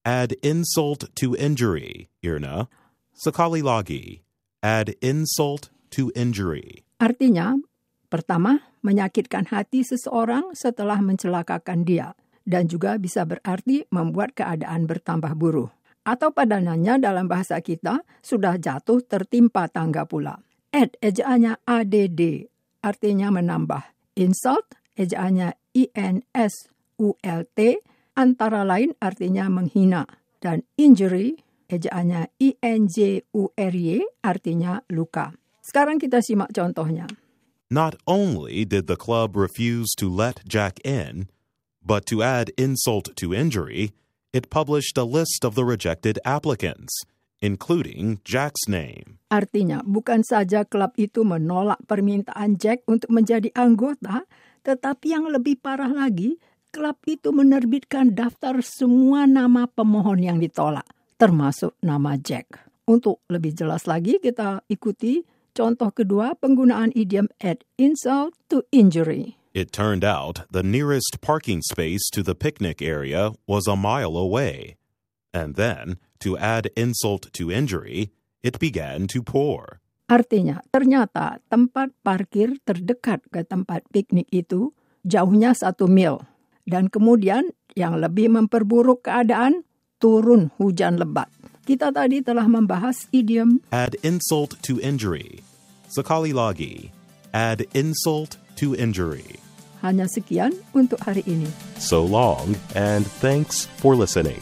Add insult to injury, Irna. Sekali lagi, add insult to injury. Artinya, pertama, menyakitkan hati seseorang setelah mencelakakan dia, dan juga bisa berarti membuat keadaan bertambah buruk. Atau padanannya dalam bahasa kita, sudah jatuh tertimpa tangga pula. Add ejaannya ADD, artinya menambah. Insult, ejaannya INSULT, antara lain artinya menghina. Dan injury, ejaannya INJURY, artinya luka. Sekarang kita simak contohnya. Not only did the club refuse to let Jack in, but to add insult to injury, it published a list of the rejected applicants, including Jack's name. Artinya, bukan saja klub itu menolak permintaan Jack untuk menjadi anggota, tetapi yang lebih parah lagi, klub itu menerbitkan daftar semua nama pemohon yang ditolak, termasuk nama Jack. Untuk lebih jelas lagi, kita ikuti contoh kedua penggunaan idiom add insult to injury. It turned out the nearest parking space to the picnic area was a mile away. And then, to add insult to injury, it began to pour. Artinya, ternyata tempat parkir terdekat ke tempat piknik itu jauhnya satu mil. Dan kemudian yang lebih memperburuk keadaan, turun hujan lebat. Kita tadi telah membahas idiom Add insult to injury. Sekali lagi, add insult to injury. hanya sekian untuk hari ini. So long, and thanks for listening.